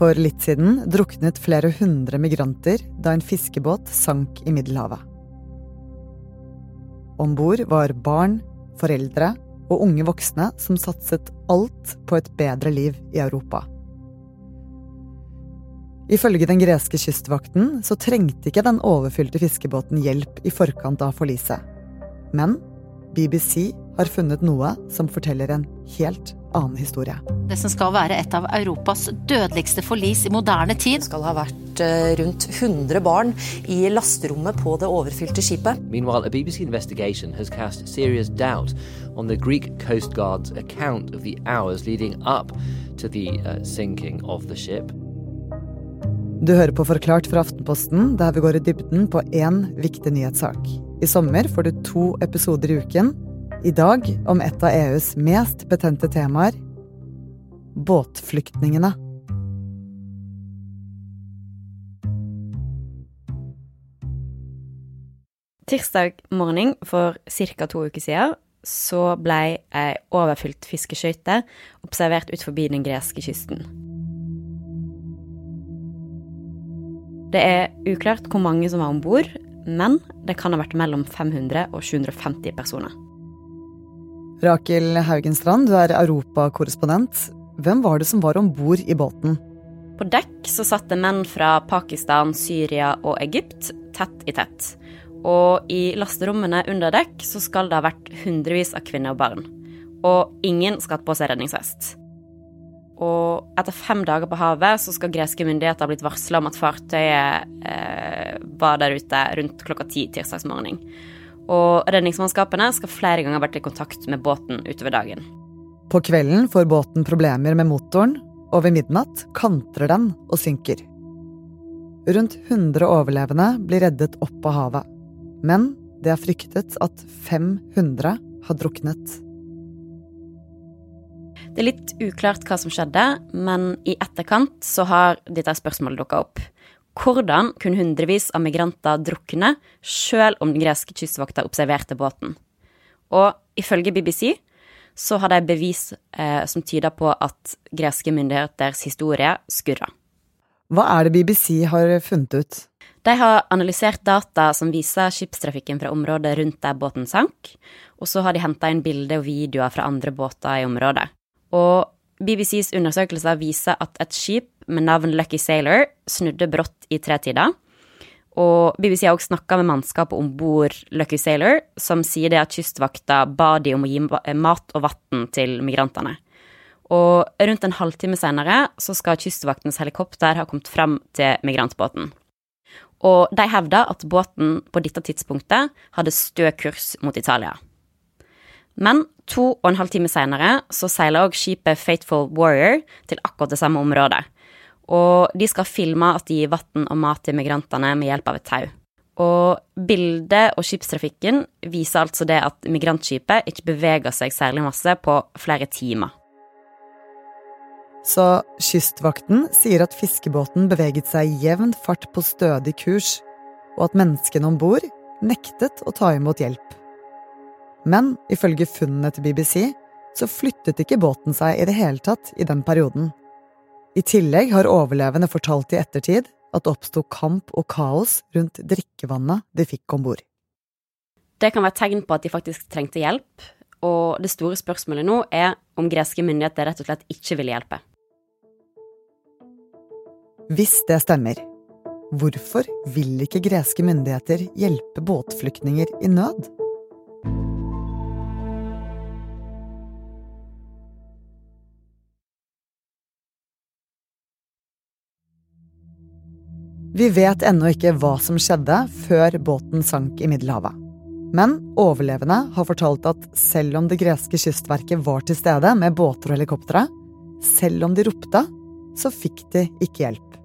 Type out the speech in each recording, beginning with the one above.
For litt siden druknet flere hundre migranter da en fiskebåt sank i Middelhavet. Om bord var barn, foreldre og unge voksne som satset alt på et bedre liv i Europa. Ifølge den greske kystvakten så trengte ikke den overfylte fiskebåten hjelp i forkant av forliset. Men BBC har funnet noe som forteller en helt annen historie. Det som skal være et av Europas dødeligste forlis i moderne tid. Det skal ha vært eh, rundt 100 barn i lasterommet på det overfylte skipet. Meanwhile, a BBC investigation has cast serious doubt on the Greek Coast Guard's account of the hours leading up to the uh, sinking of the ship. Du hører på Forklart fra Aftenposten, der vi går i dybden på én viktig nyhetssak. I sommer får du to episoder i uken. I dag om et av EUs mest betente temaer båtflyktningene. Tirsdag morgen for ca. to uker siden så ble ei overfylt fiskeskøyte observert ut forbi den greske kysten. Det er uklart hvor mange som var om bord, men det kan ha vært mellom 500 og 750 personer. Rakel Haugenstrand, du er europakorrespondent. Hvem var det som var om bord i båten? På dekk så satt det menn fra Pakistan, Syria og Egypt tett i tett. Og i lasterommene under dekk så skal det ha vært hundrevis av kvinner og barn. Og ingen skal ha på seg redningsvest. Og etter fem dager på havet så skal greske myndigheter ha blitt varsla om at fartøyet eh, var der ute rundt klokka ti tirsdagsmorgen. Og redningsmannskapene skal flere ganger ha vært i kontakt med båten utover dagen. På kvelden får båten problemer med motoren, og ved midnatt kantrer den og synker. Rundt 100 overlevende blir reddet opp av havet. Men det er fryktet at 500 har druknet. Det er litt uklart hva som skjedde, men i etterkant så har dette spørsmålet dukka opp. Hvordan kunne hundrevis av migranter drukne sjøl om den greske kystvakta observerte båten? Og ifølge BBC så har de bevis eh, som tyder på at greske myndigheters historie skurrer. Hva er det BBC har funnet ut? De har analysert data som viser skipstrafikken fra området rundt der båten sank, og så har de henta inn bilder og videoer fra andre båter i området. Og BBCs undersøkelser viser at et skip med navn Lucky Sailor snudde brått i tretida. Og BBC har også snakka med mannskapet om bord Lucky Sailor, som sier det at kystvakta ba de om å gi mat og vann til migrantene. Og rundt en halvtime senere så skal kystvaktens helikopter ha kommet fram til migrantbåten. Og de hevda at båten på dette tidspunktet hadde stø kurs mot Italia. Men to og en halv time senere så seiler òg skipet Fateful Warrior til akkurat det samme området. Og de skal filme at de gir vann og mat til migrantene med hjelp av et tau. Og bildet og skipstrafikken viser altså det at migrantskipet ikke beveger seg særlig masse på flere timer. Så Kystvakten sier at fiskebåten beveget seg i jevn fart på stødig kurs, og at menneskene om bord nektet å ta imot hjelp. Men ifølge funnene til BBC så flyttet ikke båten seg i det hele tatt i den perioden. I tillegg har overlevende fortalt i ettertid at det oppsto kamp og kaos rundt drikkevannet de fikk om bord. Det kan være tegn på at de faktisk trengte hjelp, og det store spørsmålet nå er om greske myndigheter rett og slett ikke vil hjelpe. Hvis det stemmer, hvorfor vil ikke greske myndigheter hjelpe båtflyktninger i nød? Vi vet ennå ikke hva som skjedde før båten sank i Middelhavet. Men overlevende har fortalt at selv om det greske kystverket var til stede med båter og helikoptre, selv om de ropte, så fikk de ikke hjelp.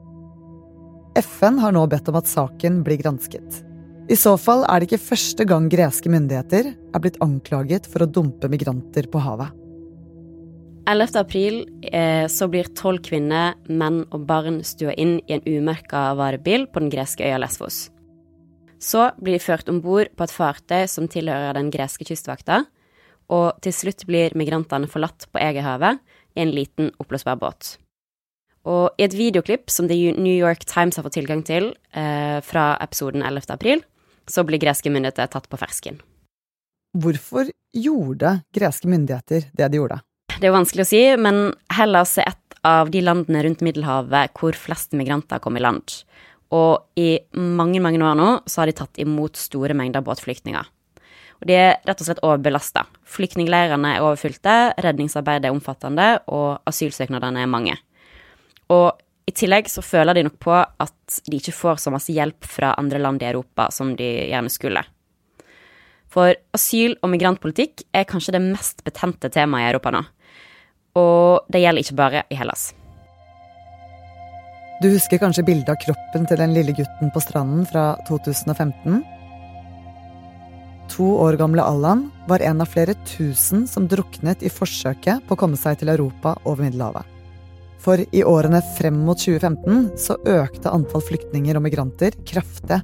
FN har nå bedt om at saken blir gransket. I så fall er det ikke første gang greske myndigheter er blitt anklaget for å dumpe migranter på havet. 11. april eh, så blir tolv kvinner, menn og barn stua inn i en umerka varebil på den greske øya Lesvos. Så blir de ført om bord på et fartøy som tilhører den greske kystvakta, og til slutt blir migrantene forlatt på Egerhavet i en liten oppblåsbar båt. Og i et videoklipp som The New York Times har fått tilgang til eh, fra episoden 11. april, så blir greske myndigheter tatt på fersken. Hvorfor gjorde greske myndigheter det de gjorde? Det er jo vanskelig å si, men Hellas er et av de landene rundt Middelhavet hvor flest migranter kom i land. Og i mange, mange år nå så har de tatt imot store mengder båtflyktninger. Og de er rett og slett overbelasta. Flyktningleirene er overfylte, redningsarbeidet er omfattende, og asylsøknadene er mange. Og i tillegg så føler de nok på at de ikke får så masse hjelp fra andre land i Europa som de gjerne skulle. For asyl- og migrantpolitikk er kanskje det mest betente temaet i Europa nå. Og det gjelder ikke bare i Hellas. Du husker kanskje bildet av kroppen til den lille gutten på stranden fra 2015? To år gamle Allan var en av flere tusen som druknet i forsøket på å komme seg til Europa over Middelhavet. For i årene frem mot 2015 så økte antall flyktninger og migranter kraftig.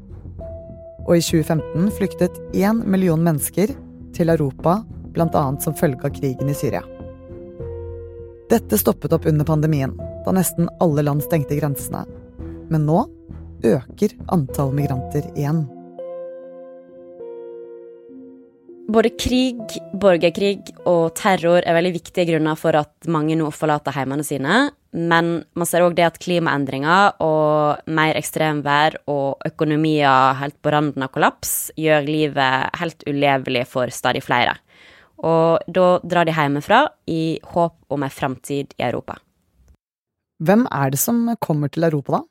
Og i 2015 flyktet én million mennesker til Europa, bl.a. som følge av krigen i Syria. Dette stoppet opp under pandemien, da nesten alle land stengte grensene. Men nå øker antall migranter igjen. Både krig, borgerkrig og terror er veldig viktige grunner for at mange nå forlater heimene sine. Men man ser òg det at klimaendringer og mer ekstremvær og økonomier helt på randen av kollaps gjør livet helt ulevelig for stadig flere. Og da drar de hjemmefra i håp om ei framtid i Europa. Hvem er det som kommer til Europa, da?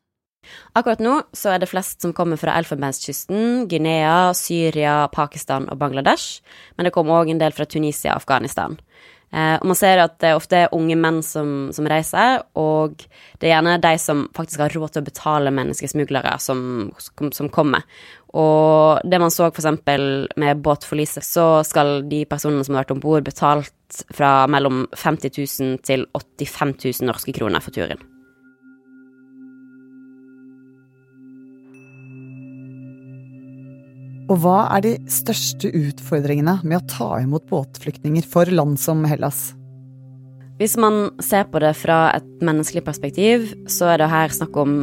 Akkurat nå så er det flest som kommer fra Elfenbenskysten, Guinea, Syria, Pakistan og Bangladesh, men det kommer òg en del fra Tunisia og Afghanistan. Eh, og man ser at det ofte er unge menn som, som, reiser, og det er gjerne de som faktisk har råd til å betale menneskesmuglere, som, som kommer. Og det man så f.eks. med båtforliset, så skal de personene som har vært om bord, betalt fra mellom 50 000 til 85 000 norske kroner for turen. Og hva er de største utfordringene med å ta imot båtflyktninger for land som Hellas? Hvis man ser på det fra et menneskelig perspektiv, så er det her snakk om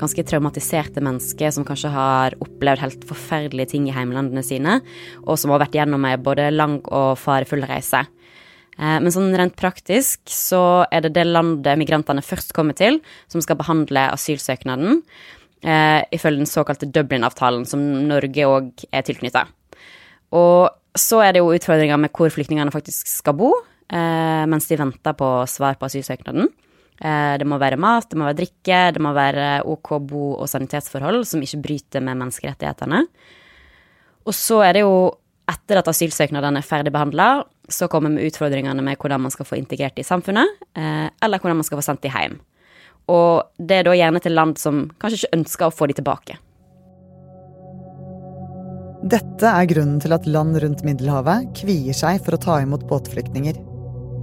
ganske traumatiserte mennesker som kanskje har opplevd helt forferdelige ting i heimlandene sine, og som har vært gjennom ei både lang og farefull reise. Eh, men sånn rent praktisk så er det det landet migrantene først kommer til, som skal behandle asylsøknaden eh, ifølge den såkalte Dublin-avtalen, som Norge òg er tilknytta. Og så er det jo utfordringer med hvor flyktningene faktisk skal bo eh, mens de venter på svar på asylsøknaden. Eh, det må være mat, det må være drikke, det må være OK bo- og sanitetsforhold som ikke bryter med menneskerettighetene. Og så er det jo, etter at asylsøknadene er ferdig behandla, så kommer vi utfordringene med hvordan man skal få integrert i samfunnet, eh, eller hvordan man skal få sendt de hjem. Og det er da gjerne til land som kanskje ikke ønsker å få de tilbake. Dette er grunnen til at land rundt Middelhavet kvier seg for å ta imot båtflyktninger.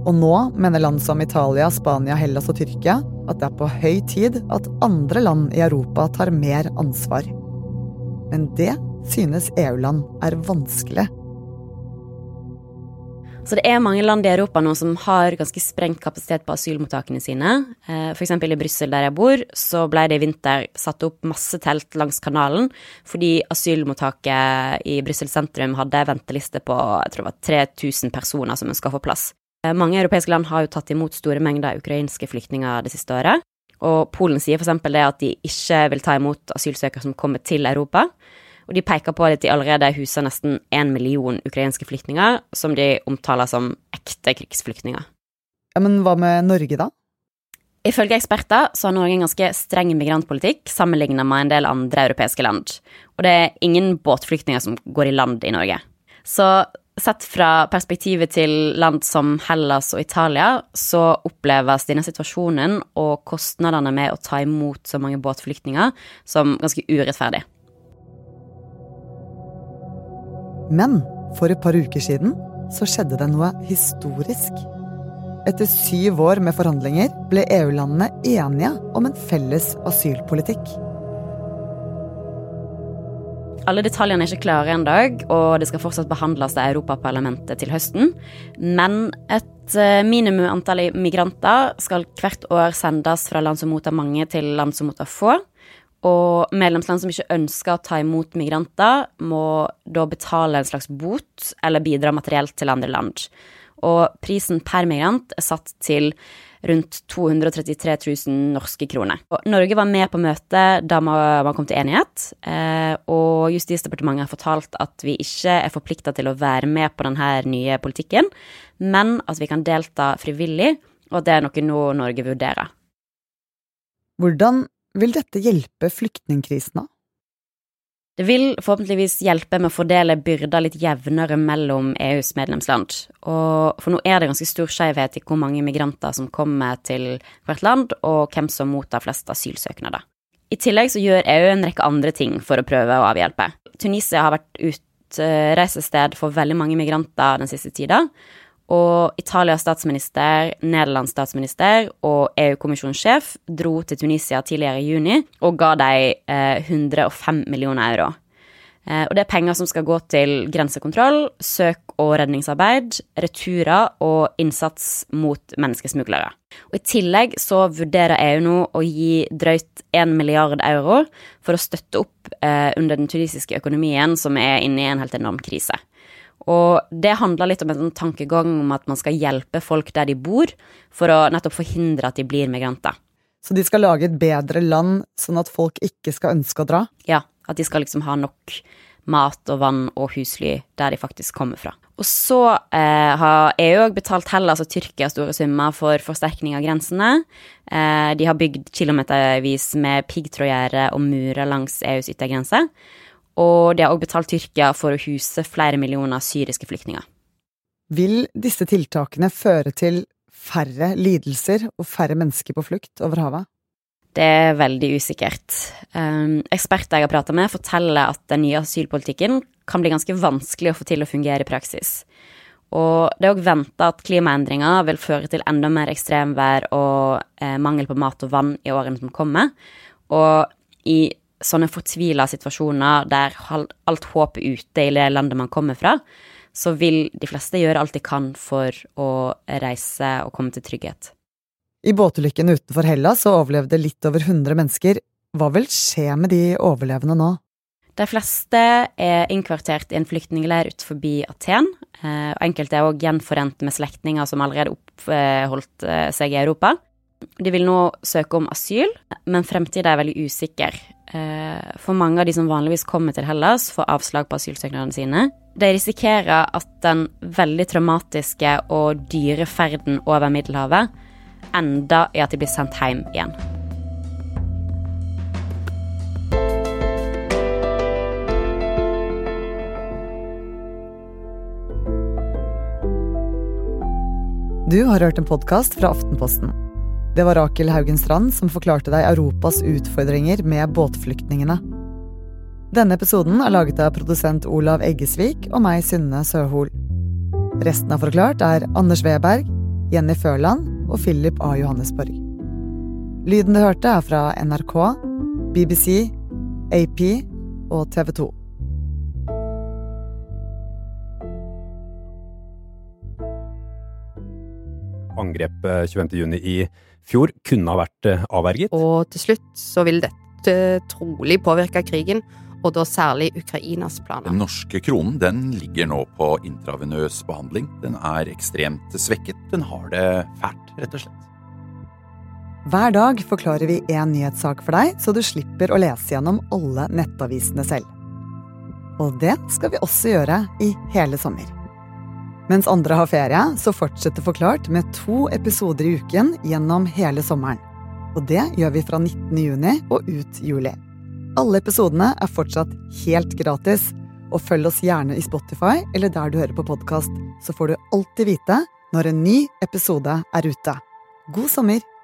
Og nå mener land som Italia, Spania, Hellas og Tyrkia at det er på høy tid at andre land i Europa tar mer ansvar. Men det synes EU-land er vanskelig. Så det er mange land i Europa nå som har ganske sprengt kapasitet på asylmottakene sine. Eh, F.eks. i Brussel, der jeg bor, så ble det i vinter satt opp masse telt langs kanalen fordi asylmottaket i Brussel sentrum hadde venteliste på jeg tror det var 3000 personer som ønska å få plass. Eh, mange europeiske land har jo tatt imot store mengder ukrainske flyktninger det siste året. Og Polen sier f.eks. det at de ikke vil ta imot asylsøkere som kommer til Europa. Og de peker på at de allerede huser nesten én million ukrainske flyktninger, som de omtaler som ekte krigsflyktninger. Ja, Men hva med Norge, da? Ifølge eksperter så har Norge en ganske streng migrantpolitikk sammenlignet med en del andre europeiske land. Og det er ingen båtflyktninger som går i land i Norge. Så sett fra perspektivet til land som Hellas og Italia, så oppleves denne situasjonen og kostnadene med å ta imot så mange båtflyktninger som ganske urettferdig. Men for et par uker siden så skjedde det noe historisk. Etter syv år med forhandlinger ble EU-landene enige om en felles asylpolitikk. Alle detaljene er ikke klare ennå, og det skal fortsatt behandles av Europaparlamentet til høsten. Men et eh, minimum antall migranter skal hvert år sendes fra land som mottar mange, til land som mottar få. Og medlemsland som ikke ønsker å ta imot migranter, må da betale en slags bot eller bidra materielt til andre land. Og prisen per migrant er satt til rundt 233 000 norske kroner. Og Norge var med på møtet da man kom til enighet, eh, og Justisdepartementet har fortalt at vi ikke er forplikta til å være med på denne nye politikken, men at vi kan delta frivillig, og det er noe nå Norge vurderer. Hvordan vil dette hjelpe flyktningkrisen, da? Det vil forhåpentligvis hjelpe med å fordele byrder litt jevnere mellom EUs medlemsland. Og for nå er det ganske stor skjevhet i hvor mange migranter som kommer til hvert land, og hvem som mottar flest asylsøknader. I tillegg så gjør EU en rekke andre ting for å prøve å avhjelpe. Tunisia har vært utreisested for veldig mange migranter den siste tida, og Italias statsminister, Nederlands statsminister og EU-kommisjonssjef dro til Tunisia tidligere i juni og ga dem eh, 105 millioner euro. Eh, og det er penger som skal gå til grensekontroll, søk- og redningsarbeid, returer og innsats mot menneskesmuglere. Og I tillegg så vurderer EU nå å gi drøyt 1 milliard euro for å støtte opp eh, under den tunisiske økonomien, som er inne i en helt enorm krise. Og det handler litt om en sånn tankegang om at man skal hjelpe folk der de bor, for å nettopp forhindre at de blir migranter. Så de skal lage et bedre land, sånn at folk ikke skal ønske å dra? Ja, at de skal liksom ha nok mat og vann og husly der de faktisk kommer fra. Og så eh, har EU òg betalt Hellas og Tyrkia store summer for forsterkning av grensene. Eh, de har bygd kilometervis med piggtrådgjerde og murer langs EUs yttergrense og de har også betalt Tyrkia for å huse flere millioner syriske flyktninger. Vil disse tiltakene føre til færre lidelser og færre mennesker på flukt over havet? Det er veldig usikkert. Um, eksperter jeg har prata med, forteller at den nye asylpolitikken kan bli ganske vanskelig å få til å fungere i praksis. Og det er òg venta at klimaendringer vil føre til enda mer ekstremvær og eh, mangel på mat og vann i årene som kommer. Og i sånne fortvila situasjoner der alt håp er ute i det landet man kommer fra, så vil de fleste gjøre alt de kan for å reise og komme til trygghet. I båtulykken utenfor Hellas så overlevde litt over 100 mennesker. Hva vil skje med de overlevende nå? De fleste er innkvartert i en flyktningleir utenfor Aten. Eh, og enkelte er òg gjenforent med slektninger som allerede oppholdt eh, seg i Europa. De vil nå søke om asyl, men fremtiden er veldig usikker. Eh, for mange av de som vanligvis kommer til Hellas, får avslag på asylsøknadene sine. De risikerer at den veldig traumatiske og dyre ferden over Middelhavet enda i at de blir sendt hjem igjen. Du har hørt en podkast fra Aftenposten. Det var Rakel Haugen Strand som forklarte deg Europas utfordringer med båtflyktningene. Denne episoden er laget av produsent Olav Eggesvik og meg, Synne Søhol. Resten av Forklart er Anders Weberg, Jenny Førland og Philip A. Johannesborg. Lyden du hørte, er fra NRK, BBC, AP og TV 2. Angrepet 25.6 i fjor kunne ha vært eh, avverget. Og til slutt så vil dette trolig påvirke krigen, og da særlig Ukrainas planer. Den norske kronen den ligger nå på intravenøs behandling. Den er ekstremt svekket. Den har det fælt, rett og slett. Hver dag forklarer vi én nyhetssak for deg, så du slipper å lese gjennom alle nettavisene selv. Og det skal vi også gjøre i hele sommer. Mens andre har ferie, så fortsetter Forklart med to episoder i uken gjennom hele sommeren. Og det gjør vi fra 19. juni og ut juli. Alle episodene er fortsatt helt gratis, og følg oss gjerne i Spotify eller der du hører på podkast, så får du alltid vite når en ny episode er ute. God sommer!